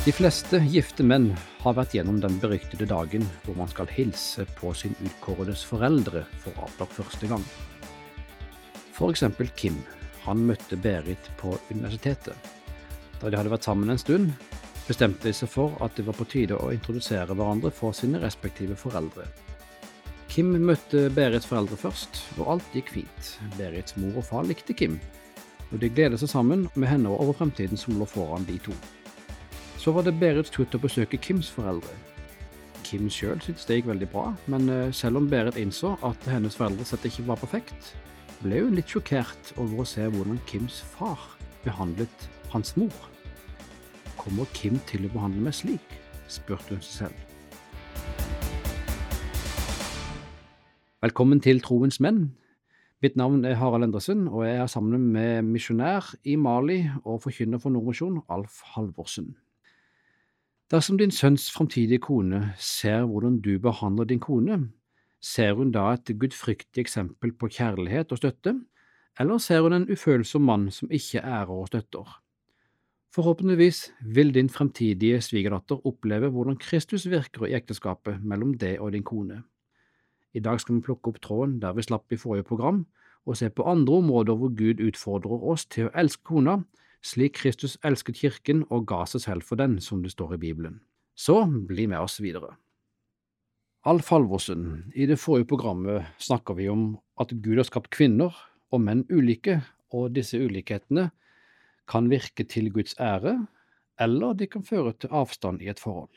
De fleste gifte menn har vært gjennom den beryktede dagen hvor man skal hilse på sin utkåredes foreldre for avlagt første gang. For eksempel Kim. Han møtte Berit på universitetet. Da de hadde vært sammen en stund, bestemte de seg for at det var på tide å introdusere hverandre for sine respektive foreldre. Kim møtte Berits foreldre først, og alt gikk fint. Berits mor og far likte Kim, og de gledet seg sammen med henne over fremtiden som lå foran de to. Så var det Berits tur til å besøke Kims foreldre. Kim sjøl syntes det gikk veldig bra, men eh, selv om Berit innså at hennes foreldre slett ikke var perfekt, ble hun litt sjokkert over å se hvordan Kims far behandlet hans mor. Kommer Kim til å behandle meg slik? spurte hun seg selv. Velkommen til Troens menn. Mitt navn er Harald Endresen, og jeg er sammen med misjonær i Mali og forkynner for Nordmisjon, Alf Halvorsen. Dersom din sønns framtidige kone ser hvordan du behandler din kone, ser hun da et gudfryktig eksempel på kjærlighet og støtte, eller ser hun en ufølsom mann som ikke ærer og støtter? Forhåpentligvis vil din fremtidige svigerdatter oppleve hvordan Kristus virker i ekteskapet mellom deg og din kone. I dag skal vi plukke opp tråden der vi slapp i forrige program, og se på andre områder hvor Gud utfordrer oss til å elske kona slik Kristus elsket kirken og ga seg selv for den, som det står i Bibelen. Så bli med oss videre. Alf Halvorsen, i det forrige programmet snakker vi om at Gud har skapt kvinner og menn ulike, og disse ulikhetene kan virke til Guds ære, eller de kan føre til avstand i et forhold.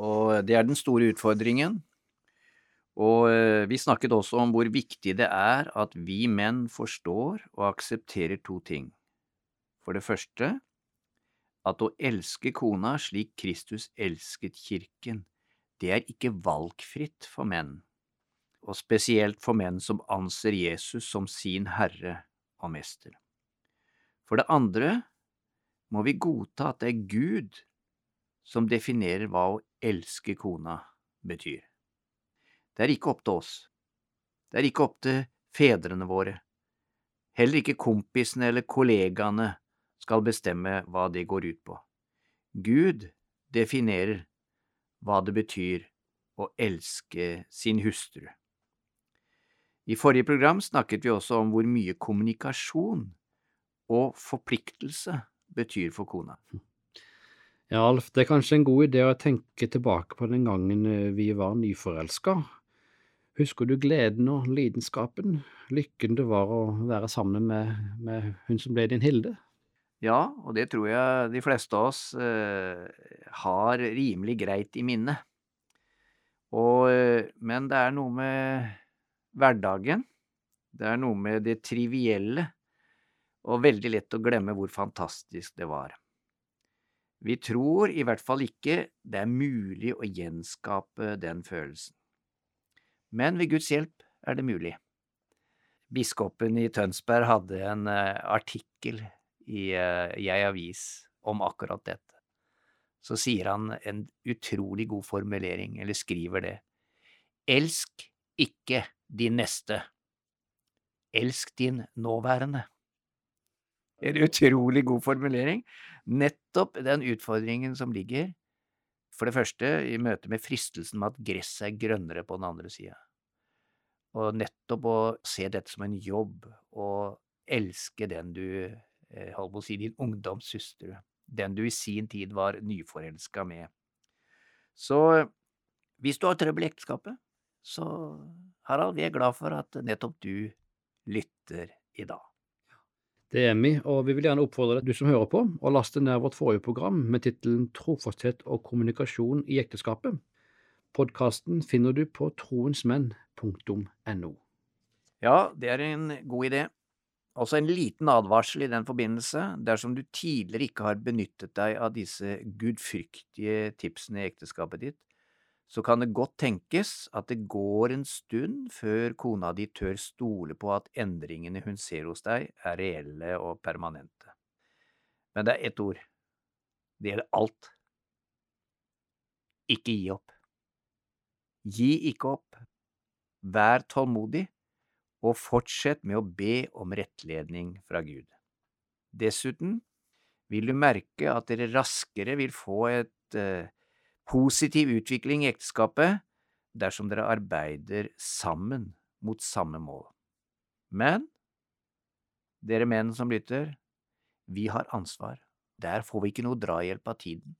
Og det er den store utfordringen. Og eh, vi snakket også om hvor viktig det er at vi menn forstår og aksepterer to ting. For det første, at å elske kona slik Kristus elsket kirken, det er ikke valgfritt for menn, og spesielt for menn som anser Jesus som sin herre og mester. For det andre må vi godta at det er Gud som definerer hva å elske kona betyr. Det er ikke opp til oss. Det er ikke opp til fedrene våre, heller ikke kompisene eller kollegaene skal bestemme hva det går ut på. Gud definerer hva det betyr å elske sin hustru. I forrige program snakket vi også om hvor mye kommunikasjon og forpliktelse betyr for kona. Ja, Alf, det er kanskje en god idé å tenke tilbake på den gangen eh, vi var nyforelska. Husker du gleden og lidenskapen, lykken det var å være sammen med, med hun som ble din Hilde? Ja, og det tror jeg de fleste av oss eh, har rimelig greit i minne. Og, eh, men det er noe med hverdagen, det er noe med det trivielle, og veldig lett å glemme hvor fantastisk det var. Vi tror i hvert fall ikke det er mulig å gjenskape den følelsen. Men ved Guds hjelp er det mulig. Biskopen i Tønsberg hadde en eh, artikkel i uh, Jeg Avis om akkurat dette. Så sier han en utrolig god formulering, eller skriver det. Elsk ikke din neste. Elsk din nåværende. En utrolig god formulering. Nettopp den utfordringen som ligger, for det første, i møte med fristelsen med at gresset er grønnere på den andre sida. Og nettopp å se dette som en jobb, og elske den du Eh, holdt på å si, din ungdomssøster, den du i sin tid var nyforelska med. Så hvis du har trøbbel i ekteskapet, så Harald, vi er glad for at nettopp du lytter i dag. Det er vi, og vi vil gjerne oppfordre deg, du som hører på, å laste ned vårt forrige program med tittelen Trofasthet og kommunikasjon i ekteskapet. Podkasten finner du på troensmenn.no. Ja, det er en god idé. Altså en liten advarsel i den forbindelse, dersom du tidligere ikke har benyttet deg av disse gudfryktige tipsene i ekteskapet ditt, så kan det godt tenkes at det går en stund før kona di tør stole på at endringene hun ser hos deg, er reelle og permanente. Men det er ett ord. Det gjelder alt. Ikke gi opp. Gi ikke opp. Vær tålmodig og fortsett med å be om rettledning fra Gud. Dessuten, vil du merke at dere raskere vil få et eh, positiv utvikling i ekteskapet dersom dere arbeider sammen mot samme mål. Men dere menn som lytter, vi har ansvar. Der får vi ikke noe drahjelp av tiden.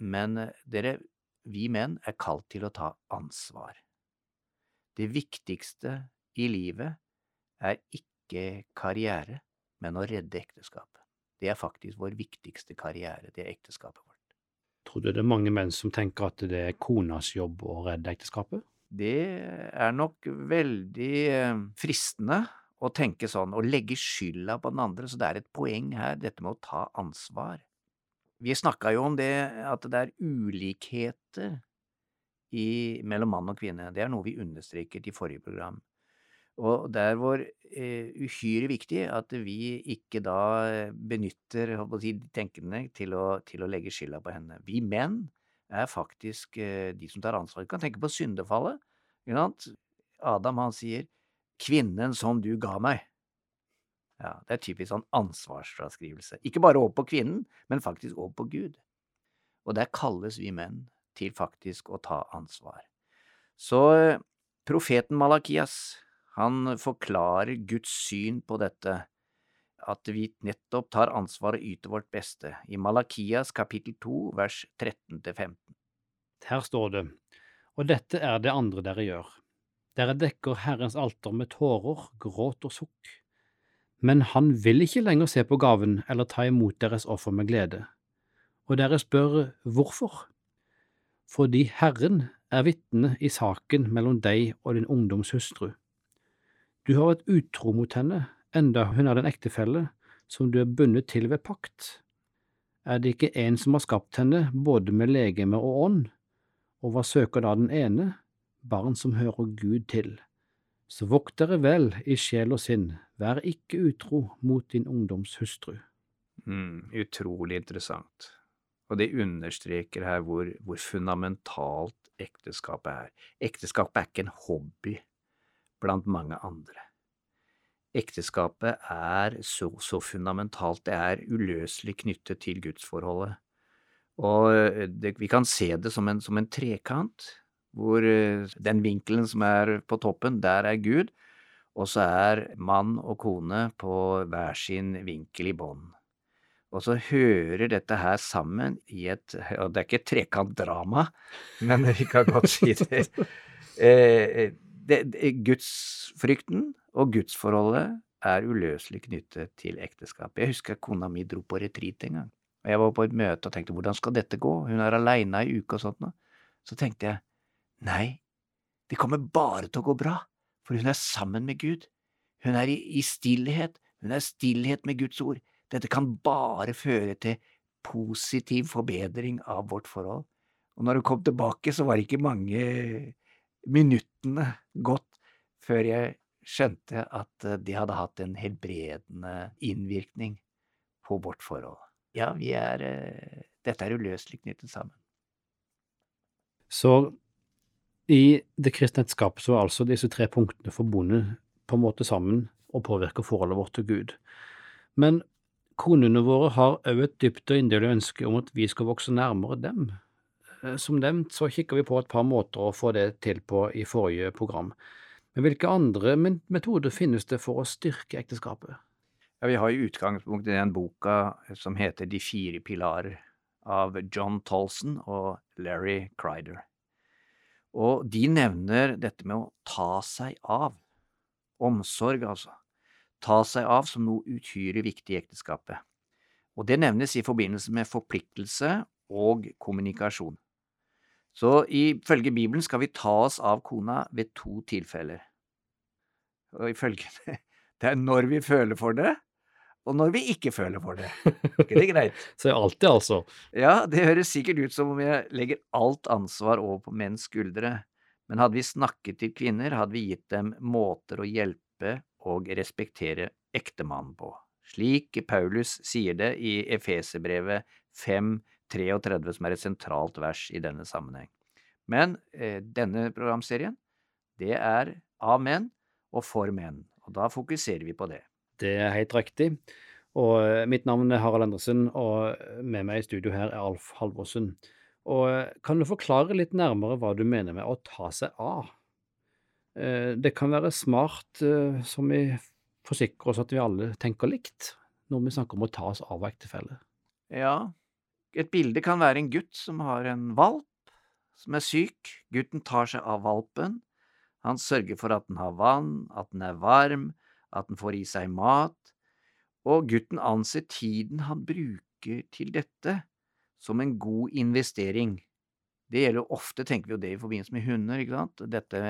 Men eh, dere, vi menn er kalt til å ta ansvar. Det viktigste i livet er ikke karriere, men å redde ekteskapet. Det er faktisk vår viktigste karriere, det er ekteskapet vårt. Tror du det er mange menn som tenker at det er konas jobb å redde ekteskapet? Det er nok veldig eh, fristende å tenke sånn, å legge skylda på den andre, så det er et poeng her, dette med å ta ansvar. Vi snakka jo om det at det er ulikheter i, mellom mann og kvinne, det er noe vi understreket i forrige program. Og det er vår eh, uhyre viktig at vi ikke da benytter si, tenkende til å, til å legge skylda på henne. Vi menn er faktisk eh, de som tar ansvar. Vi kan tenke på syndefallet. Adam han sier 'kvinnen som du ga meg'. Ja, Det er typisk sånn ansvarsfraskrivelse. Ikke bare over på kvinnen, men faktisk over på Gud. Og der kalles vi menn til faktisk å ta ansvar. Så eh, profeten Malakias, han forklarer Guds syn på dette, at vi nettopp tar ansvar og yter vårt beste, i Malakias kapittel 2 vers 13–15. Her står det, og dette er det andre dere gjør. Dere dekker Herrens alter med tårer, gråt og sukk. Men han vil ikke lenger se på gaven eller ta imot deres offer med glede. Og dere spør hvorfor? Fordi Herren er vitne i saken mellom deg og din ungdoms hustru. Du har vært utro mot henne, enda hun er den ektefelle som du er bundet til ved pakt. Er det ikke en som har skapt henne både med legeme og ånd? Og hva søker da den ene? Barn som hører Gud til. Så vokt dere vel i sjel og sinn, vær ikke utro mot din ungdoms hustru. Mm, utrolig interessant. Og det understreker her hvor, hvor fundamentalt ekteskapet er. Ekteskapet er ikke en hobby blant mange andre. Ekteskapet er så, så fundamentalt, det er uløselig knyttet til gudsforholdet. Og eh, det, vi kan se det som en, som en trekant, hvor eh, den vinkelen som er på toppen, der er Gud, og så er mann og kone på hver sin vinkel i bånn. Og så hører dette her sammen i et Og det er ikke et trekantdrama, men vi kan godt si det. Eh, det, det gudsfrykten og gudsforholdet er uløselig knyttet til ekteskapet. Jeg husker kona mi dro på retreat en gang, og jeg var på et møte og tenkte hvordan skal dette gå, hun er aleine ei uke og sånt noe. Så tenkte jeg nei, det kommer bare til å gå bra, for hun er sammen med Gud. Hun er i, i stillhet, hun er stillhet med Guds ord. Dette kan bare føre til positiv forbedring av vårt forhold. Og når hun kom tilbake, så var det ikke mange minuttene gått før jeg skjønte at eh, det hadde hatt en helbredende innvirkning på vårt forhold. Ja, vi er eh, Dette er uløselig knyttet sammen. Så i det kristne ekteskapet så er altså disse tre punktene forbundet på en måte sammen og påvirker forholdet vårt til Gud. Men konene våre har òg et dypt og inderlig ønske om at vi skal vokse nærmere dem. Eh, som nevnt så kikker vi på et par måter å få det til på i forrige program. Men hvilke andre metoder finnes det for å styrke ekteskapet? Ja, Vi har i utgangspunktet den boka som heter De fire pilarer, av John Tolson og Larry Crider. Og de nevner dette med å ta seg av. Omsorg, altså. Ta seg av som noe uhyre viktig i ekteskapet. Og det nevnes i forbindelse med forpliktelse og kommunikasjon. Så ifølge Bibelen skal vi ta oss av kona ved to tilfeller. Og ifølge det, det er når vi føler for det, og når vi ikke føler for det. ikke det greit? Så alltid, altså? Ja, det høres sikkert ut som om jeg legger alt ansvar over på menns skuldre, men hadde vi snakket til kvinner, hadde vi gitt dem måter å hjelpe og respektere ektemannen på, slik Paulus sier det i Efeserbrevet 5, 33, som er et sentralt vers i denne sammenheng. Men eh, denne programserien, det er av menn og for menn, og da fokuserer vi på det. Det er helt riktig. Og eh, mitt navn er Harald Endresen, og med meg i studio her er Alf Halvorsen. Og eh, kan du forklare litt nærmere hva du mener med å ta seg av? Eh, Det kan være smart, eh, som vi forsikrer oss at vi alle tenker likt, når vi snakker om å ta oss av ektefelle. Ja, et bilde kan være en gutt som har en valp som er syk. Gutten tar seg av valpen. Han sørger for at den har vann, at den er varm, at den får i seg mat, og gutten anser tiden han bruker til dette som en god investering. Det gjelder ofte, tenker vi jo det i forbindelse med hunder, ikke sant, dette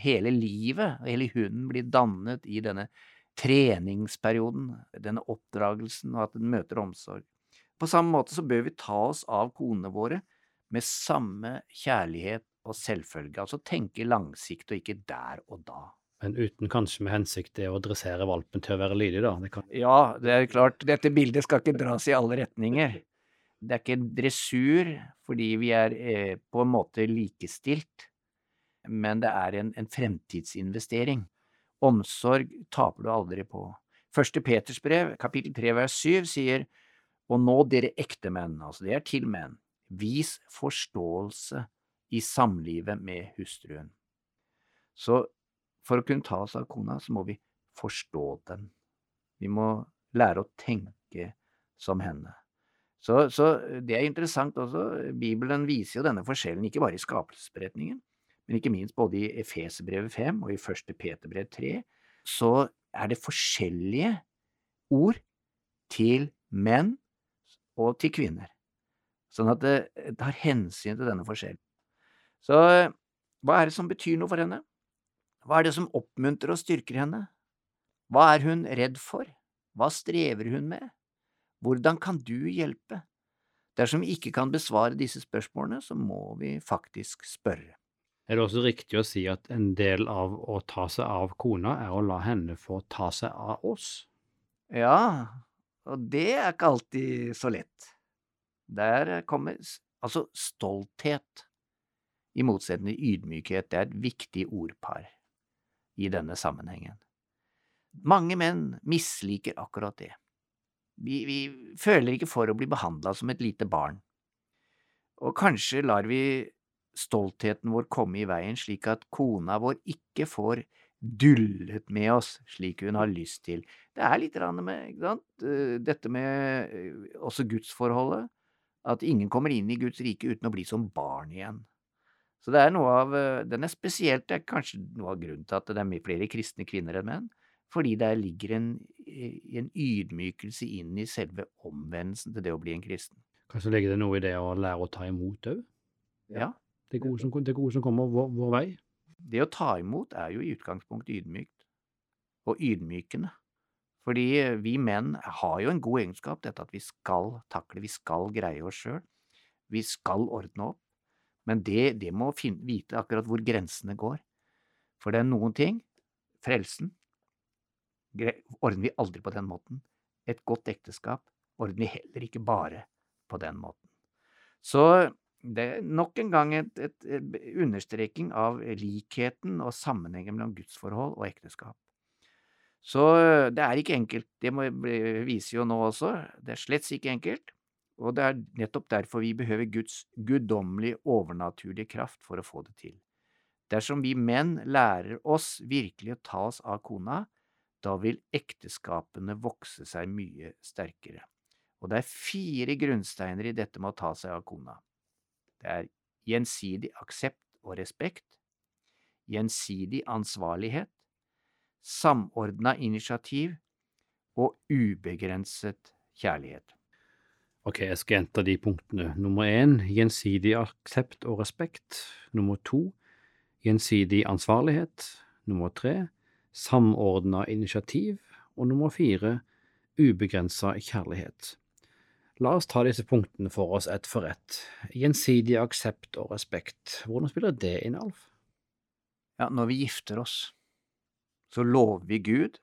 hele livet, hele hunden blir dannet i denne treningsperioden, denne oppdragelsen, og at den møter omsorg. På samme måte så bør vi ta oss av konene våre med samme kjærlighet og selvfølge, altså tenke langsiktig og ikke der og da. Men uten kanskje med hensikt det å dressere valpen til å være lydig, da. Det kan... Ja, det er klart, dette bildet skal ikke dras i alle retninger. Det er ikke dressur fordi vi er eh, på en måte likestilt, men det er en, en fremtidsinvestering. Omsorg taper du aldri på. Første Peters brev, kapittel 3 vers 7, sier, Og nå dere ektemenn, altså det er til menn, vis forståelse i samlivet med hustruen. Så for å kunne ta oss av kona, så må vi forstå den. Vi må lære å tenke som henne. Så, så det er interessant også, Bibelen viser jo denne forskjellen ikke bare i skapelsesberetningen, men ikke minst både i Efeserbrevet 5 og i første Peterbrev 3, så er det forskjellige ord til menn og til kvinner. Sånn at det tar hensyn til denne forskjellen. Så hva er det som betyr noe for henne? Hva er det som oppmuntrer og styrker henne? Hva er hun redd for? Hva strever hun med? Hvordan kan du hjelpe? Dersom vi ikke kan besvare disse spørsmålene, så må vi faktisk spørre. Er det også riktig å si at en del av å ta seg av kona er å la henne få ta seg av oss? Ja, og det er ikke alltid så lett. Der kommer altså stolthet, i motsetning til ydmykhet, det er et viktig ordpar i denne sammenhengen. Mange menn misliker akkurat det. Vi, vi føler ikke for å bli behandla som et lite barn, og kanskje lar vi stoltheten vår komme i veien slik at kona vår ikke får dullet med oss slik hun har lyst til. Det er litt med ikke sant? Eh, dette med eh, også gudsforholdet, at ingen kommer inn i Guds rike uten å bli som barn igjen. Så det er noe av, eh, den er spesielt, det er kanskje noe av grunnen til at det er flere kristne kvinner enn menn, fordi der ligger en, en ydmykelse inn i selve omvendelsen til det å bli en kristen. Kanskje ligger det noe i det å lære å ta imot òg? Ja. Det gode som, det gode som kommer vår, vår vei? Det å ta imot er jo i utgangspunktet ydmykt, og ydmykende. Fordi vi menn har jo en god egenskap, dette at vi skal takle, vi skal greie oss sjøl, vi skal ordne opp, men det, det må finne, vite akkurat hvor grensene går. For det er noen ting, frelsen, ordner vi aldri på den måten. Et godt ekteskap ordner vi heller ikke bare på den måten. Så det er nok en gang et, et, et understreking av likheten og sammenhengen mellom gudsforhold og ekteskap. Så det er ikke enkelt, det må vise jo nå også, det er slett ikke enkelt, og det er nettopp derfor vi behøver Guds guddommelige, overnaturlige kraft for å få det til. Dersom vi menn lærer oss virkelig å ta oss av kona, da vil ekteskapene vokse seg mye sterkere. Og det er fire grunnsteiner i dette med å ta seg av kona. Det er gjensidig aksept og respekt, gjensidig ansvarlighet, samordna initiativ og ubegrenset kjærlighet. Ok, jeg skal gjenta de punktene. Nummer én, gjensidig aksept og respekt. Nummer to, gjensidig ansvarlighet. Nummer tre, samordna initiativ. Og nummer fire, ubegrensa kjærlighet. La oss ta disse punktene for oss ett for ett. Gjensidig aksept og respekt. Hvordan spiller det inn, Alf? Ja, når vi gifter oss, så lover vi Gud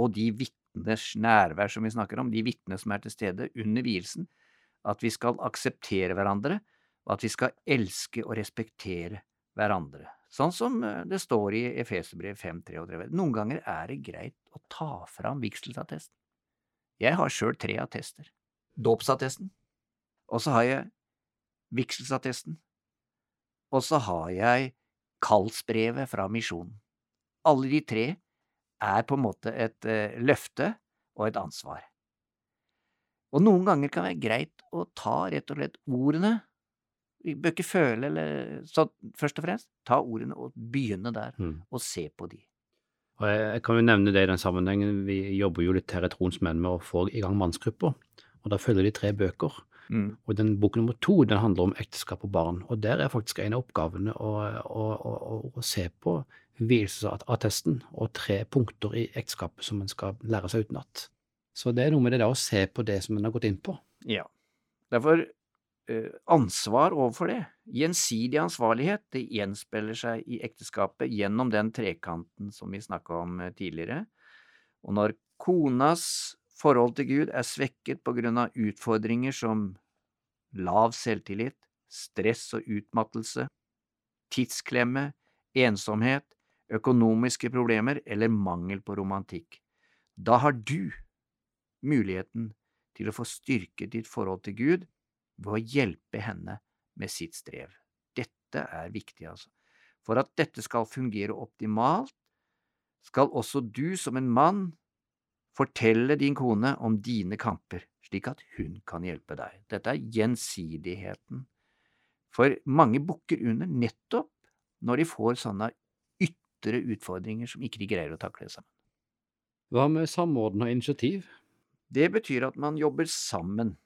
og de vitners nærvær som vi snakker om, de vitnene som er til stede under vielsen, at vi skal akseptere hverandre, og at vi skal elske og respektere hverandre. Sånn som eh, det står i Efeserbrev 5.33. Noen ganger er det greit å ta fram vigselsattesten. Jeg har sjøl tre attester. Dåpsattesten, og så har jeg vigselsattesten, og så har jeg kallsbrevet fra misjonen. Alle de tre er på en måte et uh, løfte og et ansvar. Og noen ganger kan det være greit å ta rett og slett ordene, vi bør ikke føle eller så først og fremst, ta ordene og begynne der, Mm. og se på de. Og jeg, jeg kan jo nevne det i den sammenhengen, vi jobber jo litt her i Tronsmenn med å få i gang mannsgrupper, og da følger de tre bøker. Mm. Og den bok nummer to den handler om ekteskap og barn, og der er faktisk en av oppgavene å, å, å, å, se på vielsesattesten og tre punkter i ekteskapet som en skal lære seg utenat. Så det er noe med det der å se på det som en har gått inn på. Ja. Derfor eh, ansvar overfor det. Gjensidig ansvarlighet det gjenspeiler seg i ekteskapet gjennom den trekanten som vi snakka om eh, tidligere. Og når konas forhold til Gud er svekket på grunn av utfordringer som lav selvtillit, stress og utmattelse, tidsklemme, ensomhet, økonomiske problemer eller mangel på romantikk, da har du muligheten til å få styrket ditt forhold til Gud ved å hjelpe henne med sitt strev. Dette er viktig, altså. For at dette skal fungere optimalt, skal også du som en mann fortelle din kone om dine kamper, slik at hun kan hjelpe deg. Dette er gjensidigheten. For mange bukker under nettopp når de får sånne ytre utfordringer som ikke de greier å takle sammen. Hva med samordna initiativ? Det betyr at man jobber sammen.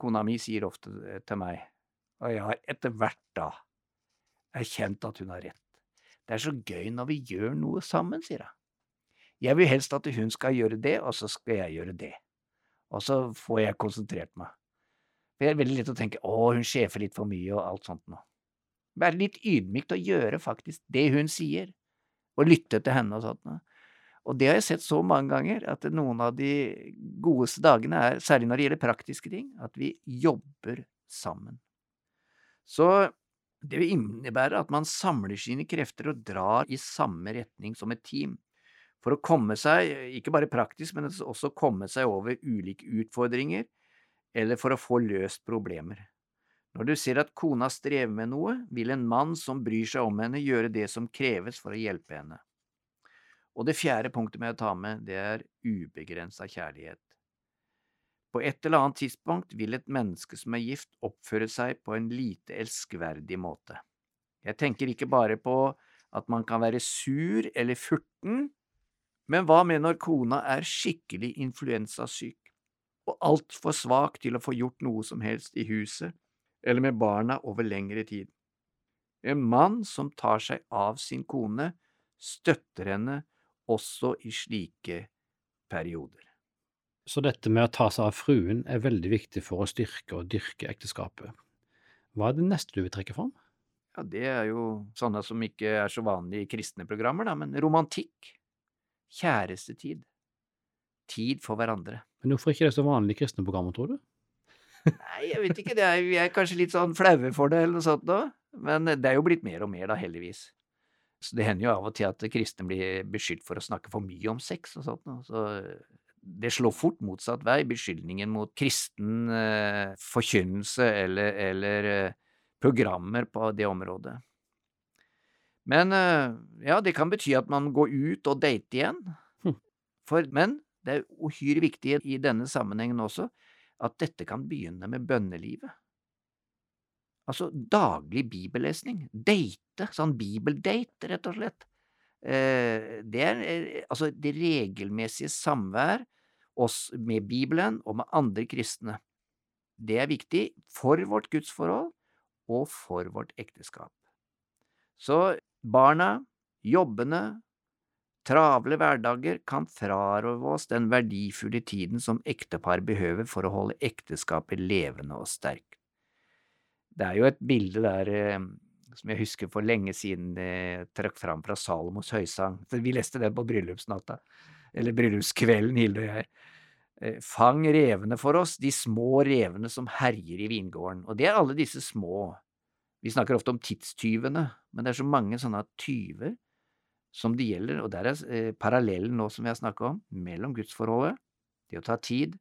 Kona mi sier ofte til meg, og jeg har etter hvert da erkjent at hun har rett. Det er så gøy når vi gjør noe sammen, sier hun. Jeg vil helst at hun skal gjøre det, og så skal jeg gjøre det. Og så får jeg konsentrert meg. For det er veldig lett å tenke å, hun sjefer litt for mye og alt sånt noe. Være litt ydmykt og gjøre faktisk det hun sier, og lytte til henne og sånt noe. Og det har jeg sett så mange ganger, at noen av de godeste dagene er, særlig når det gjelder praktiske ting, at vi jobber sammen. Så det vil innebære at man samler sine krefter og drar i samme retning som et team, for å komme seg, ikke bare praktisk, men også komme seg over ulike utfordringer, eller for å få løst problemer. Når du ser at kona strever med noe, vil en mann som bryr seg om henne, gjøre det som kreves for å hjelpe henne. Og det fjerde punktet med å ta med, det er ubegrensa kjærlighet. På et eller annet tidspunkt vil et menneske som er gift, oppføre seg på en lite elskverdig måte. Jeg tenker ikke bare på at man kan være sur eller furten, men hva med når kona er skikkelig influensasyk og altfor svak til å få gjort noe som helst i huset eller med barna over lengre tid? En mann som tar seg av sin kone, støtter henne også i slike perioder. Så dette med å ta seg av fruen er veldig viktig for å styrke og dyrke ekteskapet. Hva er det neste du vil trekke fram? Ja, det er jo sånne som ikke er så vanlige i kristne programmer, da, men romantikk, kjærestetid, tid for hverandre. Men hvorfor ikke det så vanlig i kristne programmer, tror du? Nei, jeg vet ikke, er, vi er kanskje litt sånn flaue for det eller noe sånt da. men det er jo blitt mer og mer da, heldigvis. Så det hender jo av og til at kristne blir beskyldt for å snakke for mye om sex og sånt noe, så det slår fort motsatt vei, beskyldningen mot kristen eh, forkynnelse eller, eller eh, programmer på det området. Men eh, ja, det kan bety at man går ut og dater igjen. Hm. For, men det er uhyre viktig i denne sammenhengen også at dette kan begynne med bønnelivet. Altså daglig bibellesning. Date, sånn bibeldate, rett og slett. Eh, det er eh, altså det regelmessige samvær oss med Bibelen og med andre kristne. Det er viktig for vårt gudsforhold og for vårt ekteskap. Så barna, jobbene, travle hverdager kan frarøve oss den verdifulle tiden som ektepar behøver for å holde ekteskapet levende og sterkt. Det er jo et bilde der eh, som jeg husker for lenge siden det trakk fram fra Salomos høysang, vi leste den på bryllupsnatta, eller bryllupskvelden, Hilde og jeg. Eh, Fang revene for oss, de små revene som herjer i vingården, og det er alle disse små. Vi snakker ofte om tidstyvene, men det er så mange sånne tyver som det gjelder, og der er eh, parallellen nå som vi har snakket om, mellom gudsforholdet det å ta tid,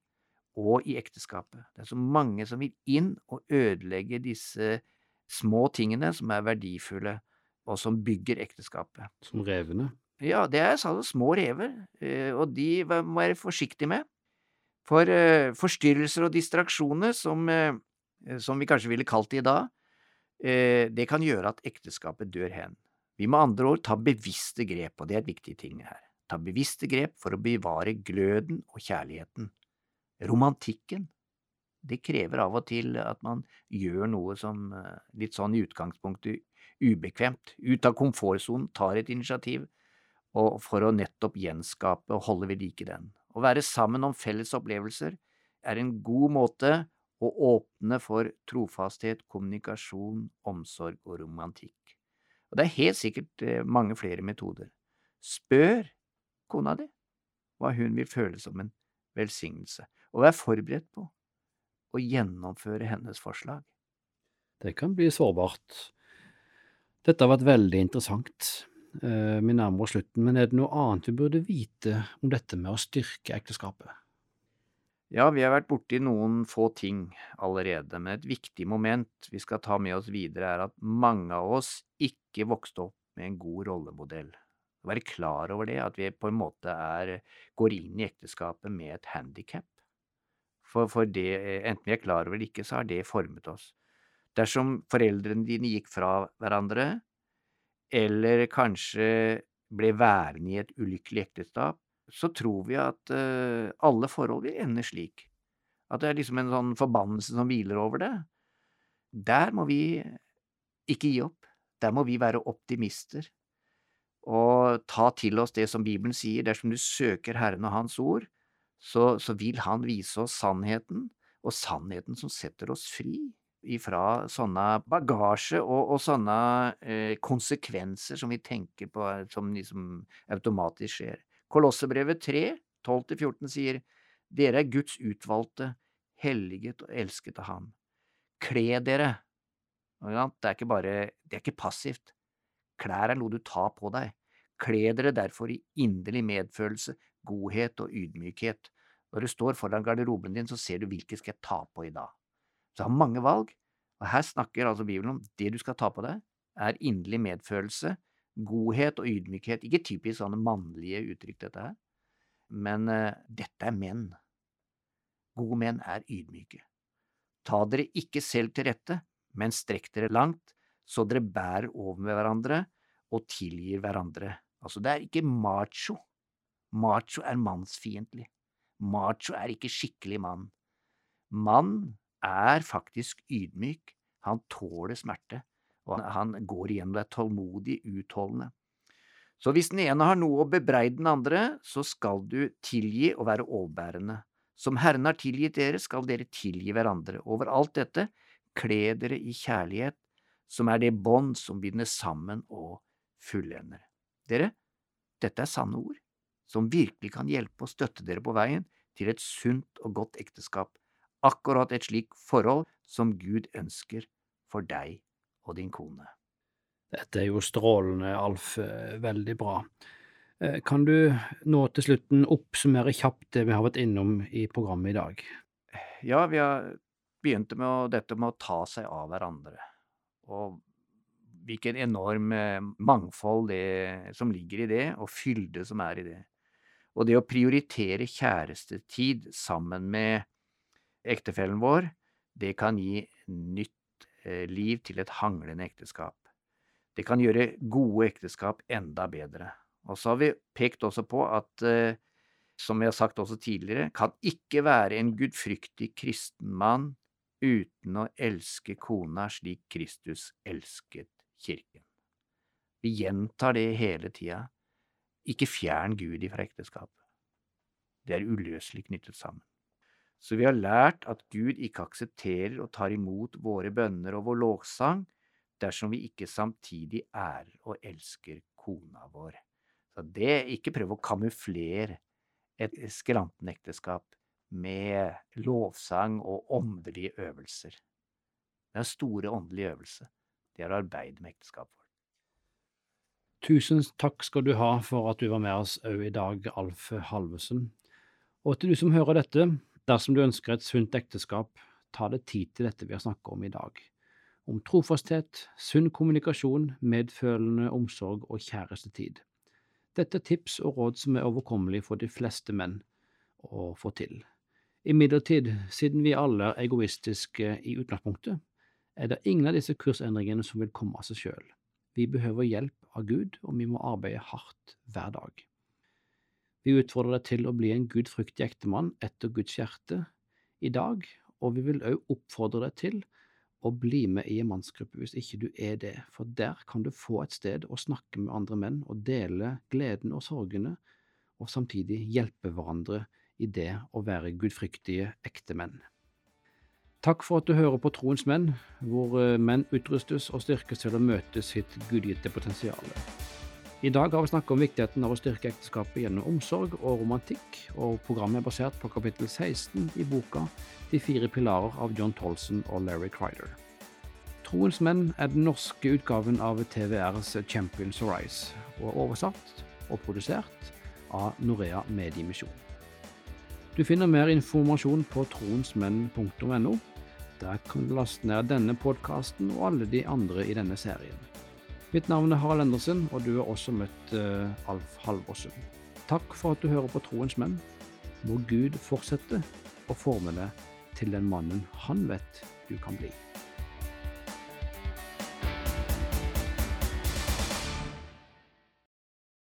og i ekteskapet. Det er så mange som vil inn og ødelegge disse små tingene som er verdifulle, og som bygger ekteskapet. Som revene? Ja, det er altså små rever, eh, og de må være forsiktige med. For eh, forstyrrelser og distraksjoner, som, som vi kanskje ville kalt det i dag, det kan gjøre at ekteskapet dør hen. Vi må andre ord ta bevisste grep, og det er et viktig ting her. Ta bevisste grep for å bevare gløden og kjærligheten. Romantikken, det krever av og til at man gjør noe som litt sånn i utgangspunktet ubekvemt, ut av komfortsonen, tar et initiativ, og for å nettopp gjenskape og holde ved like den. Å være sammen om felles opplevelser er en god måte å åpne for trofasthet, kommunikasjon, omsorg og romantikk. Og det er helt sikkert eh, mange flere metoder. Spør kona di hva hun vil føle som en velsignelse, og vær forberedt på å gjennomføre hennes forslag. Det kan bli sårbart. Dette har vært veldig interessant. Eh, vi nærmer oss slutten, men er det noe annet vi burde vite om dette med å styrke ekteskapet? Ja, vi har vært borti noen få ting allerede, men et viktig moment vi skal ta med oss videre, er at mange av oss ikke vokste opp med en god rollemodell. Være klar over det, at vi på en måte er, går inn i ekteskapet med et handikap. For, for det, enten vi er klar over det ikke, så har det formet oss. Dersom foreldrene dine gikk fra hverandre, eller kanskje ble værende i et ulykkelig ekteskap, så tror vi at uh, alle forhold vil ende slik. At det er liksom en sånn forbannelse som hviler over det. Der må vi ikke gi opp. Der må vi være optimister og ta til oss det som Bibelen sier. Dersom du søker Herren og Hans ord, så, så vil Han vise oss sannheten, og sannheten som setter oss fri ifra sånne bagasje og, og sånne eh, konsekvenser som vi tenker på som liksom automatisk skjer. Kolossebrevet 3, 12–14 sier dere er Guds utvalgte, helliget og elsket av Ham. Kle dere. Det er ikke bare, det er ikke passivt. Klær er noe du tar på deg. Kle dere derfor i inderlig medfølelse, godhet og ydmykhet. Når du står foran garderoben din, så ser du hvilket skal jeg ta på i dag. Så har mange valg, og her snakker altså Bibelen om det du skal ta på deg, er inderlig medfølelse, godhet og ydmykhet. Ikke typisk sånne mannlige uttrykk, dette her, men uh, dette er menn. Gode menn er ydmyke. Ta dere ikke selv til rette, men strekk dere langt, så dere bærer over med hverandre og tilgir hverandre. Altså, det er ikke macho. Macho er mannsfiendtlig. Macho er ikke skikkelig mann. Mann er faktisk ydmyk, han tåler smerte, og han går igjennom det tålmodig utholdende. Så hvis den ene har noe å bebreide den andre, så skal du tilgi og være overbærende. Som Herren har tilgitt dere, skal dere tilgi hverandre. Over alt dette, kle dere i kjærlighet, som er det bånd som binder sammen og fullender. Dere, dette er sanne ord, som virkelig kan hjelpe og støtte dere på veien til et sunt og godt ekteskap akkurat et slikt forhold som Gud ønsker for deg og din kone. Dette er jo strålende, Alf. Eh, veldig bra. Eh, kan du nå til slutten oppsummere kjapt det vi har vært innom i programmet i dag? Ja, vi har begynt med dette med å ta seg av hverandre. Og hvilken enorm eh, mangfold det som ligger i det, og fylde som er i det. Og det å prioritere kjærestetid sammen med ektefellen vår, det kan gi nytt liv til et hanglende ekteskap. Det kan gjøre gode ekteskap enda bedre. Og så har vi pekt også på at, eh, som vi har sagt også tidligere, kan ikke være en gudfryktig kristen mann uten å elske kona slik Kristus elsket kirken. Vi gjentar det hele tida. Ikke fjern Gud ifra ekteskapet. Det er uløselig knyttet sammen. Så vi har lært at Gud ikke aksepterer og tar imot våre bønner og vår lovsang dersom vi ikke samtidig ærer og elsker kona vår. Så det, ikke prøv å kamuflere et skrantende ekteskap med lovsang og åndelige øvelser. Det er store åndelige øvelser. Det er å arbeide med ekteskapet. Tusen takk skal du ha for at du var med oss òg i dag, Alf Halvesen. Og til du som hører dette, dersom du ønsker et sunt ekteskap, ta deg tid til dette vi har snakket om i dag. Om trofasthet, sunn kommunikasjon, medfølende omsorg og kjærestetid. Dette er tips og råd som er overkommelig for de fleste menn å få til. Imidlertid, siden vi alle er egoistiske i utgangspunktet, er det ingen av disse kursendringene som vil komme av seg sjøl. Vi behøver hjelp av Gud, og vi må arbeide hardt hver dag. Vi utfordrer deg til å bli en gudfryktig ektemann etter Guds hjerte i dag, og vi vil òg oppfordre deg til å bli med i en mannsgruppe hvis ikke du er det, for der kan du få et sted å snakke med andre menn og dele gleden og sorgene, og samtidig hjelpe hverandre i det å være gudfryktige ektemenn. Takk for at du hører på Troens menn, hvor eh, menn utrustes og styrkes til å møte sitt gudgitte potensial. I dag har vi snakket om viktigheten av å styrke ekteskapet gjennom omsorg og romantikk, og programmet er basert på kapittel 16 i boka De fire pilarer av John Tolson og Larry Crider. Troens menn er den norske utgaven av TVRs Champions Arise, og er oversatt og produsert av Norea Mediemisjon. Du finner mer informasjon på troensmenn.no. Der kan du laste ned denne podkasten og alle de andre i denne serien. Mitt navn er Harald Endresen, og du har også møtt uh, Alf Halvorsen. Takk for at du hører på Troens menn. Må Gud fortsette å forme deg til den mannen han vet du kan bli.